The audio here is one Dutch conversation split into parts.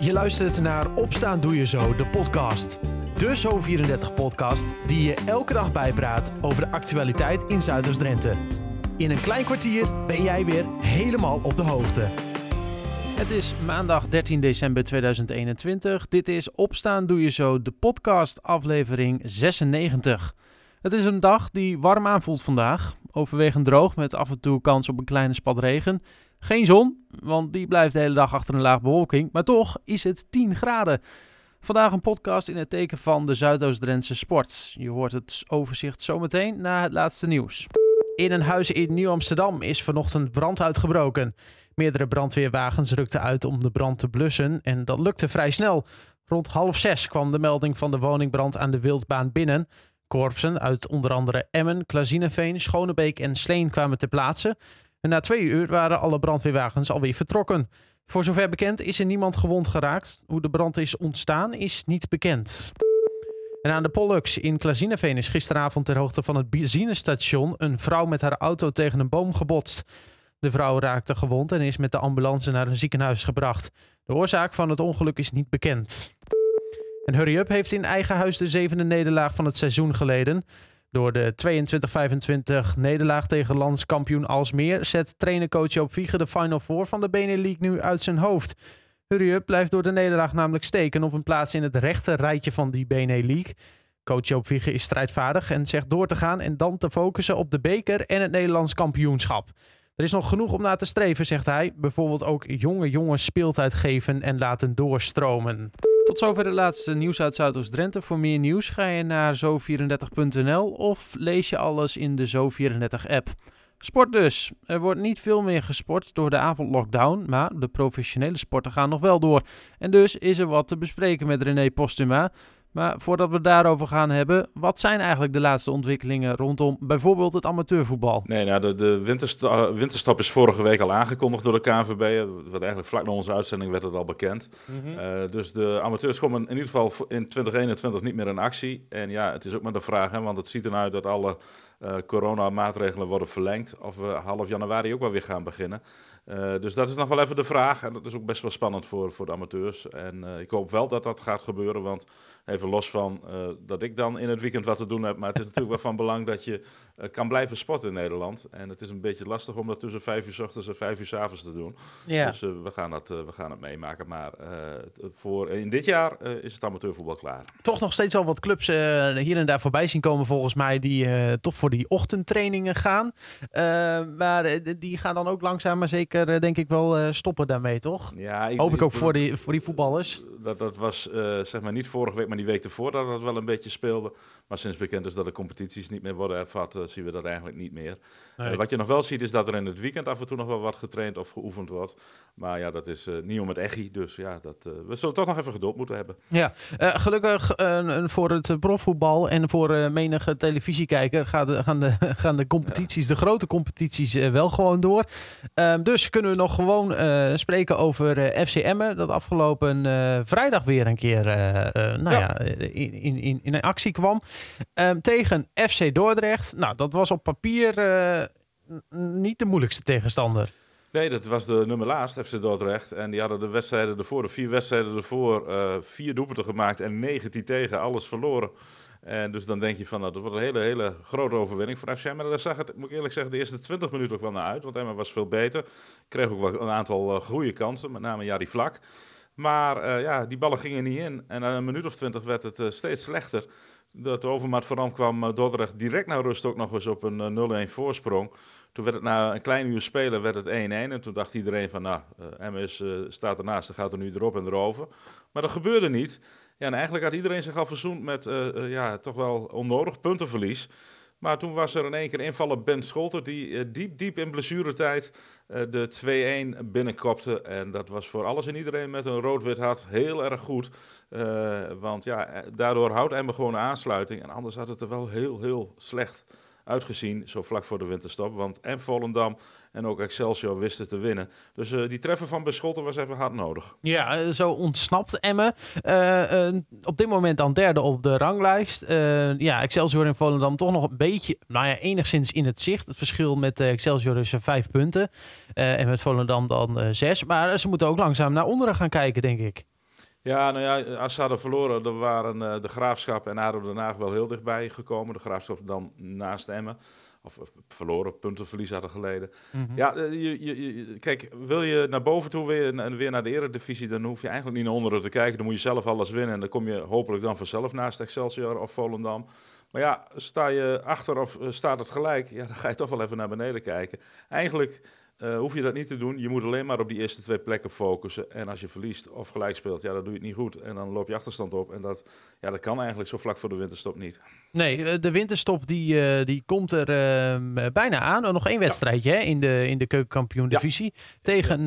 Je luistert naar Opstaan Doe Je Zo, de podcast. De Zo34-podcast die je elke dag bijpraat over de actualiteit in Zuiders-Drenthe. In een klein kwartier ben jij weer helemaal op de hoogte. Het is maandag 13 december 2021. Dit is Opstaan Doe Je Zo, de podcast aflevering 96. Het is een dag die warm aanvoelt vandaag. Overwegend droog met af en toe kans op een kleine spat regen. Geen zon, want die blijft de hele dag achter een laag bewolking. Maar toch is het 10 graden. Vandaag een podcast in het teken van de Zuidoost-Drentse sport. Je hoort het overzicht zometeen na het laatste nieuws. In een huis in Nieuw-Amsterdam is vanochtend brand uitgebroken. Meerdere brandweerwagens rukten uit om de brand te blussen en dat lukte vrij snel. Rond half zes kwam de melding van de woningbrand aan de Wildbaan binnen. Korpsen uit onder andere Emmen, Klazineveen, Schonebeek en Sleen kwamen ter plaatse. En na twee uur waren alle brandweerwagens alweer vertrokken. Voor zover bekend is er niemand gewond geraakt. Hoe de brand is ontstaan is niet bekend. En aan de Pollux in Klazineveen is gisteravond ter hoogte van het benzinestation een vrouw met haar auto tegen een boom gebotst. De vrouw raakte gewond en is met de ambulance naar een ziekenhuis gebracht. De oorzaak van het ongeluk is niet bekend. En Hurry Up heeft in eigen huis de zevende nederlaag van het seizoen geleden. Door de 22-25 nederlaag tegen landskampioen Alsmeer zet trainer-coach Joop de Final Four van de Bene League nu uit zijn hoofd. Hurry Up blijft door de nederlaag namelijk steken op een plaats in het rechte rijtje van die Bene League. Coach Joop Vliegen is strijdvaardig en zegt door te gaan en dan te focussen op de beker en het Nederlands kampioenschap. Er is nog genoeg om naar te streven, zegt hij. Bijvoorbeeld ook jonge jongens speeltijd geven en laten doorstromen. Tot zover de laatste nieuws uit Zuidoost-Drenthe. Voor meer nieuws ga je naar zo34.nl of lees je alles in de Zo34-app. Sport dus. Er wordt niet veel meer gesport door de avondlockdown, maar de professionele sporten gaan nog wel door. En dus is er wat te bespreken met René Postuma. Maar voordat we daarover gaan hebben, wat zijn eigenlijk de laatste ontwikkelingen rondom bijvoorbeeld het amateurvoetbal? Nee, nou, de, de wintersta winterstap is vorige week al aangekondigd door de KNVB. Wat eigenlijk vlak na onze uitzending werd het al bekend. Mm dus de amateurs komen in ieder geval in 2021 niet meer in actie. En ja, het is ook maar de vraag, hè, want het ziet eruit dat alle coronamaatregelen worden verlengd. Of we half januari ook wel weer gaan beginnen. Uh, dus dat is nog wel even de vraag. En dat is ook best wel spannend voor, voor de amateurs. En uh, ik hoop wel dat dat gaat gebeuren. Want even los van dat ik dan in het weekend wat te doen heb. Maar het is natuurlijk wel van belang dat je kan blijven sporten in Nederland. En het is een beetje lastig om dat tussen vijf uur s ochtends en vijf uur s avonds te doen. Ja. Dus we, gaan dat, we gaan het meemaken. Maar voor in dit jaar is het amateurvoetbal klaar. Toch nog steeds al wat clubs hier en daar voorbij zien komen volgens mij. Die toch voor die ochtendtrainingen gaan. maar die gaan dan ook langzaam maar zeker denk ik wel stoppen daarmee, toch? Ja, ik, Hoop ik ook voor die, voor die voetballers. Dat, dat was zeg maar niet vorige week, maar die week ervoor dat dat wel een beetje speelde. Maar sinds bekend is dat de competities niet meer worden ervat, uh, zien we dat eigenlijk niet meer. Nee. wat je nog wel ziet is dat er in het weekend af en toe nog wel wat getraind of geoefend wordt. Maar ja, dat is niet om het echi, dus ja, dat, we zullen toch nog even geduld moeten hebben. Ja, gelukkig voor het profvoetbal en voor menige televisiekijker gaan de, gaan de, gaan de competities, ja. de grote competities, wel gewoon door. Ehm, dus kunnen we nog gewoon spreken over FC Emmen. Dat afgelopen vrijdag weer een keer nou ja. ja in, in, in actie kwam. Um, tegen FC Dordrecht. Nou, dat was op papier niet de moeilijkste tegenstander. Nee, dat was de nummer laatst, FC Dordrecht. En die hadden de wedstrijden ervoor, de vier wedstrijden ervoor, vier doelpunten gemaakt en 19 tegen, alles verloren. En dus dan denk je van, nou, dat wordt een hele, hele grote overwinning voor FCM. Maar daar zag het, moet ik eerlijk zeggen, de eerste 20 minuten ook wel naar uit. Want Emma was veel beter. Kreeg ook wel een aantal uh, goede kansen, met name Jari Vlak. Maar ja, die ballen gingen niet in. En na een minuut of twintig werd het steeds slechter. Dat Overmaat vooral kwam Dordrecht direct naar rust ook nog eens op een 0-1 voorsprong. Toen werd het na een klein uur spelen werd het 1-1. En toen dacht iedereen van, nou, MS staat ernaast, dan gaat er nu erop en erover. Maar dat gebeurde niet. Ja, en eigenlijk had iedereen zich al verzoend met ja, toch wel onnodig puntenverlies. Maar toen was er in één keer invallen Ben Scholter, die uh, diep, diep in blessuretijd de 2-1 binnenkopte. En dat was voor alles en iedereen met een rood-wit hart heel erg goed. want ja, daardoor houdt Emmen gewoon een aansluiting. En anders had het er wel heel, heel slecht uitgezien, zo vlak voor de winterstop. Want en Volendam en ook Excelsior wisten te winnen. Dus uh, die treffer van Beschotten was even hard nodig. Ja, uh, zo ontsnapt Emmen. Uh, op dit moment dan derde op de ranglijst. ja, Excelsior en Volendam toch nog een beetje, nou ja, enigszins in het zicht. Het verschil met Excelsior is vijf punten. en met Volendam dan zes. Maar ze moeten ook langzaam naar onderen gaan kijken, denk ik. Ja, nou ja, als ze hadden verloren, dan waren uh, de Graafschap en ADO Den Haag wel heel dichtbij gekomen. De Graafschap dan naast Emmen. Of, of verloren, puntenverlies hadden geleden. Mm -hmm. Ja, je, je, kijk, wil je naar boven toe weer, weer naar de eredivisie, dan hoef je eigenlijk niet naar onderen te kijken. Dan moet je zelf alles winnen en dan kom je hopelijk dan vanzelf naast Excelsior of Volendam. Maar ja, sta je achter of staat het gelijk, ja, dan ga je toch wel even naar beneden kijken. Eigenlijk uh, hoef je dat niet te doen. Je moet alleen maar op die eerste twee plekken focussen. En als je verliest of gelijk speelt, ja, dan doe je het niet goed. En dan loop je achterstand op. En dat, ja, dat kan eigenlijk zo vlak voor de winterstop niet. Nee, eh, de winterstop die, uh, die komt er uh, bijna aan. Nog één wedstrijdje ja. hè, in de, in de keukenkampioen-divisie. Ja. Tegen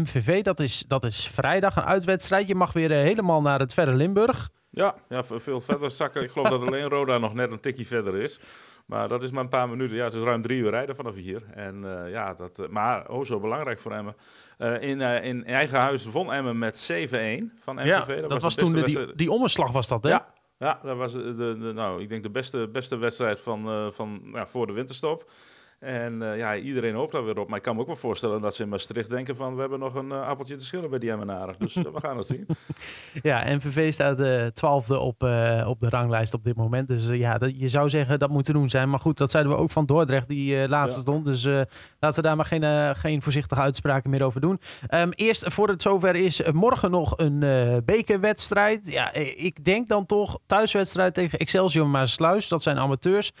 MVV. Dat is, dat is vrijdag, een uitwedstrijd. Je mag weer helemaal naar het verre Limburg. Ja, ja, veel verder zakken. Ik geloof dat alleen Roda nog net een tikje verder is. Maar dat is maar een paar minuten. Ja, het is ruim drie uur rijden vanaf hier. En, uh, ja, dat, uh, maar oh, zo belangrijk voor Emmen. Uh, in, in eigen huis won Emmen met 7-1 van MVV. Ja, dat, dat was, was toen de, die, die omslag was dat, hè? Ja, ja dat was de, de, nou, ik denk de beste, beste wedstrijd van, van, ja, voor de winterstop. En uh, ja, iedereen hoopt daar weer op. Maar ik kan me ook wel voorstellen dat ze in Maastricht denken van... we hebben nog een uh, appeltje te schillen bij die Emmenaren. Dus uh, we gaan het zien. Ja, NVV staat de twaalfde op, op de ranglijst op dit moment. Dus ja, dat, je zou zeggen dat moet te doen zijn. Maar goed, dat zeiden we ook van Dordrecht, die laatste ja. stond. Dus laten we daar maar geen, geen voorzichtige uitspraken meer over doen. Um, eerst, voor het zover is, morgen nog een bekerwedstrijd. Ja, ik denk dan toch thuiswedstrijd tegen Excelsior Maasluis. Dat zijn amateurs.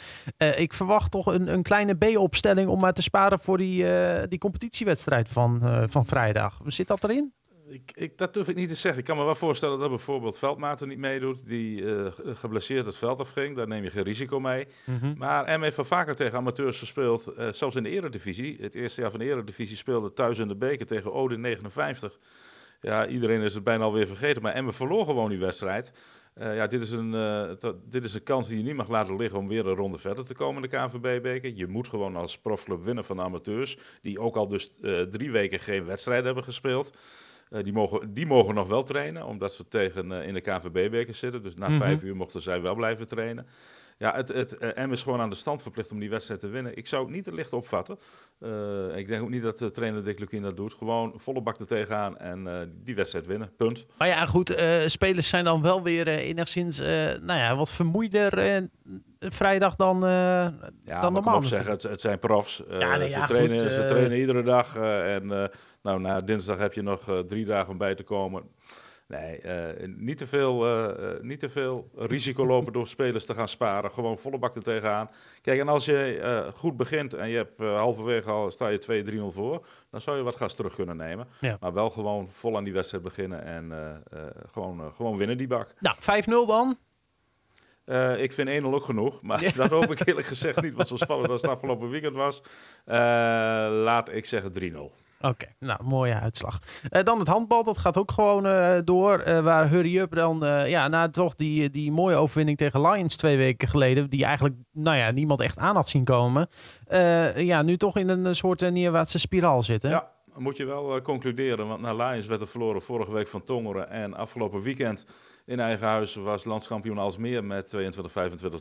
ik verwacht toch een, een kleine B opstelling om maar te sparen voor die, uh, die competitiewedstrijd van, uh, van vrijdag. Zit dat erin? Ik, ik, dat durf ik niet te zeggen. Ik kan me wel voorstellen dat bijvoorbeeld Veldmaten niet meedoet, die uh, geblesseerd het veld afging. Daar neem je geen risico mee. Mm -hmm. Maar M heeft wel vaker tegen amateurs gespeeld, uh, zelfs in de eredivisie. Het eerste jaar van de eredivisie speelde thuis in de beker tegen Ode 59. Ja, iedereen is het bijna alweer vergeten, maar Emmen verloor gewoon die wedstrijd. Uh, ja, dit is, een, uh, dit is een kans die je niet mag laten liggen om weer een ronde verder te komen in de KNVB-beker. Je moet gewoon als profclub winnen van amateurs, die ook al dus uh, drie weken geen wedstrijd hebben gespeeld. die, mogen, die mogen nog wel trainen, omdat ze tegen in de KNVB-beker zitten. Dus na mm -hmm. vijf uur mochten zij wel blijven trainen. Ja, het, het uh, M is gewoon aan de stand verplicht om die wedstrijd te winnen. Ik zou het niet te licht opvatten. Uh, ik denk ook niet dat de trainer Dick Lukien dat doet. Gewoon volle bak er tegenaan en uh, die wedstrijd winnen. Punt. Maar ja, goed. spelers zijn dan wel weer enigszins nou ja, wat vermoeider vrijdag dan, ja, dan normaal. Ik zeggen, het, het, zijn profs. Ja, nee, ze, ja, trainen, goed, ze trainen iedere dag. en nou, na dinsdag heb je nog drie dagen om bij te komen. Nee, uh, niet, te veel, uh, niet te veel risico lopen door spelers te gaan sparen. Gewoon volle bak er tegenaan. Kijk, en als je uh, goed begint en je hebt halverwege al sta je 2-3-0 voor, dan zou je wat gas terug kunnen nemen. Ja. Maar wel gewoon vol aan die wedstrijd beginnen en gewoon, gewoon winnen die bak. Nou, 5-0 dan? ik vind 1-0 ook genoeg, maar ja. dat hoop ik eerlijk gezegd niet, wat zo spannend als het afgelopen weekend was. laat ik zeggen 3-0. Oké, nou, mooie uitslag. Uh, dan het handbal, dat gaat ook gewoon uh, door. Uh, waar Hurry Up dan, ja, na toch die, die mooie overwinning tegen Lions twee weken geleden, die eigenlijk, nou ja, niemand echt aan had zien komen. ja, nu toch in een soort neerwaartse spiraal zitten. Ja, moet je wel concluderen, want na Lions werd er verloren vorige week van Tongeren en afgelopen weekend in eigen huis was landskampioen Alsmeer met 22-25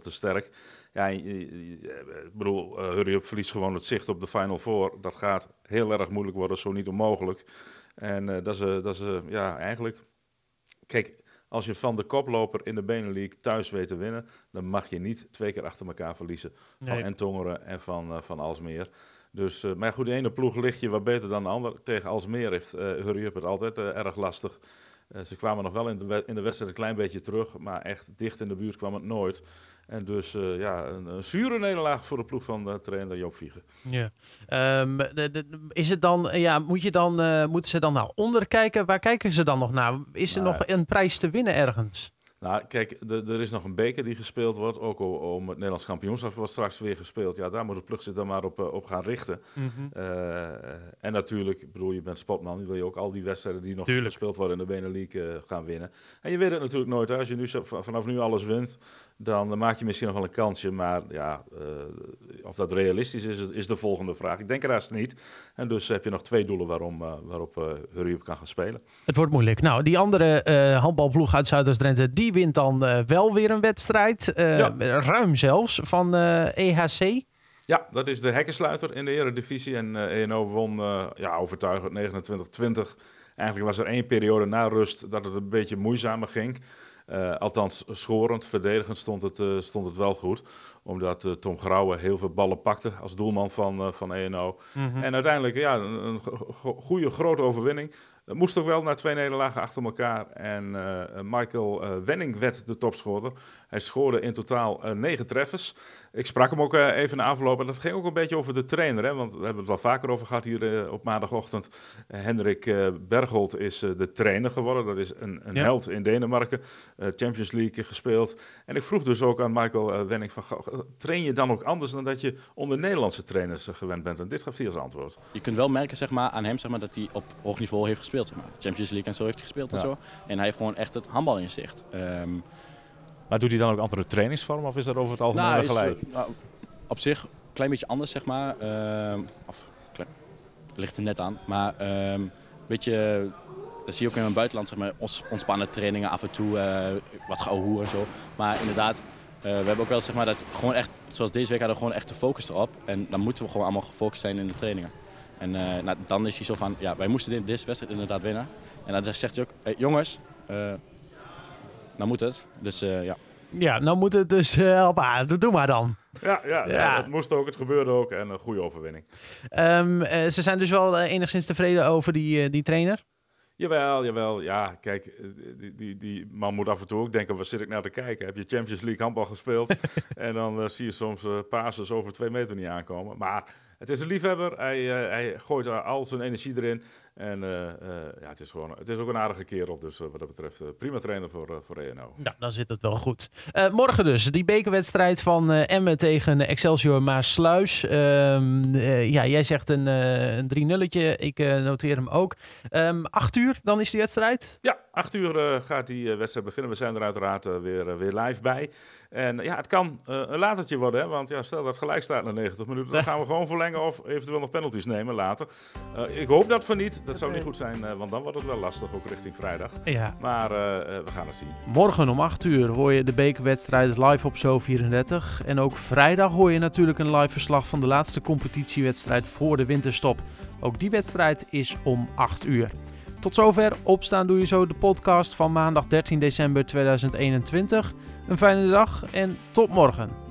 te sterk. Ja, ik bedoel, uh, Hurry Up verliest gewoon het zicht op de Final Four. Dat gaat heel erg moeilijk worden, zo niet onmogelijk. En uh, dat is, dat is ja, eigenlijk... Kijk, als je van de koploper in de Benelink thuis weet te winnen, dan mag je niet twee keer achter elkaar verliezen. Van Entongeren en van, van Alsmeer. Dus, uh, maar goed, de ene ploeg ligt je wat beter dan de andere. Tegen Alsmeer heeft uh, Hurry Up het altijd uh, erg lastig. Uh, ze kwamen nog wel in de, in de wedstrijd een klein beetje terug, maar echt dicht in de buurt kwam het nooit. En dus uh, ja, een, een, zure nederlaag voor de ploeg van de trainer Joop Vliegen. Ja. Um, de, de, is het dan, ja, moet je dan, uh, moeten ze dan naar onder kijken? Waar kijken ze dan nog naar? Is er nou, nog een prijs te winnen ergens? Nou, kijk, er is nog een beker die gespeeld wordt. Ook om het Nederlands kampioenschap wordt straks weer gespeeld. Ja, daar moet de plug zich dan maar op, eh, op gaan richten. Mm -hmm. uh, en natuurlijk, ik bedoel, je bent spotman. Je wil je ook al die wedstrijden die nog Tuurlijk. gespeeld worden in de Benelink uh, gaan winnen. En je weet het natuurlijk nooit. Hè. Als je nu vanaf nu alles wint, dan maak je misschien nog wel een kansje. Maar ja, of dat realistisch is, is de volgende vraag. Ik denk er haast niet. En dus heb je nog twee doelen waarom, waarop uh, Hurry kan gaan spelen. Het wordt moeilijk. Nou, die andere handbalploeg uit Zuiders-Drenthe, die wint dan uh, wel weer een wedstrijd. Uh, ja. Ruim zelfs van EHC. Ja, dat is de hekkensluiter in de Eredivisie. En ENO won ja, overtuigend 29-20. Eigenlijk was er één periode na rust dat het een beetje moeizamer ging. Uh, althans, schorend, verdedigend stond het, uh, stond het wel goed. Omdat uh, Tom Grauwe heel veel ballen pakte als doelman van, van ENO. Mm -hmm. En uiteindelijk ja, een, een goede, grote overwinning. Dat moest ook wel na twee nederlagen achter elkaar. En uh, Michael uh, Wenning werd de topscorer. Hij scoorde in totaal uh, negen treffers. Ik sprak hem ook even na afloop. En dat ging ook een beetje over de trainer. Hè? Want we hebben het wel vaker over gehad hier op maandagochtend. Hendrik Bergholt is de trainer geworden. Dat is een, een ja. held in Denemarken. Champions League gespeeld. En ik vroeg dus ook aan Michael Wenning van... Train je dan ook anders dan dat je onder Nederlandse trainers gewend bent? En dit gaf hij als antwoord. Je kunt wel merken zeg maar, aan hem zeg maar, dat hij op hoog niveau heeft gespeeld gespeeld. Zeg maar. Champions League en zo heeft hij gespeeld en zo. En hij heeft gewoon echt het handbal in zicht. Um, maar doet hij dan ook andere trainingsvormen of is dat over het algemeen nou, gelijk? Is, nou, op zich een klein beetje anders, zeg maar. Uh, of klein, ligt er net aan. Maar een um, beetje, dat zie je ook in het buitenland, zeg maar, ons, ontspannen trainingen af en toe, uh, wat gehoor en zo. Maar inderdaad, uh, we hebben ook wel zeg maar dat gewoon echt, zoals deze week hadden we gewoon echt de focus erop. En dan moeten we gewoon allemaal gefocust zijn in de trainingen. En uh, nou, dan is hij zo van, ja, wij moesten dit, deze wedstrijd inderdaad winnen. En dan zegt hij ook, hey, jongens, uh, nou moet het. Dus uh, ja. Ja, nou moet het dus op aarde. Doe maar dan. Ja, ja, ja. ja, het moest ook, het gebeurde ook en een goede overwinning. Um, ze zijn dus wel enigszins tevreden over die, die trainer? Jawel, jawel. Ja, kijk, die, die, die, man moet af en toe ook denken, waar zit ik naar te kijken? Heb je Champions League handbal gespeeld? en dan uh, zie je soms uh, passes over twee meter niet aankomen. Maar het is een liefhebber. Hij, uh, hij gooit al zijn energie erin. En uh, uh, ja, het is, gewoon, het is ook een aardige kerel. Dus wat dat betreft prima trainer voor, voor ENO. Nou, dan zit het wel goed. morgen dus, die bekerwedstrijd van Emmen tegen Excelsior Maasluis. Um, ja, jij zegt een, een 3-nulletje. Ik noteer hem ook. Um, acht uur, dan is die wedstrijd? Ja, acht uur gaat die wedstrijd beginnen. We zijn er uiteraard weer, weer live bij. En ja, het kan uh, een latertje worden, hè? want ja, stel dat het gelijk staat na 90 minuten, dan gaan we gewoon verlengen of eventueel nog penalties nemen later. Uh, ik hoop dat van niet, dat zou niet goed zijn, uh, want dan wordt het wel lastig, ook richting vrijdag. Ja. Maar we gaan het zien. Morgen om 8 uur hoor je de bekerwedstrijd live op Zo 34. En ook vrijdag hoor je natuurlijk een live verslag van de laatste competitiewedstrijd voor de winterstop. Ook die wedstrijd is om 8 uur. Tot zover Opstaan Doe Je Zo, de podcast van maandag 13 december 2021. Een fijne dag en tot morgen.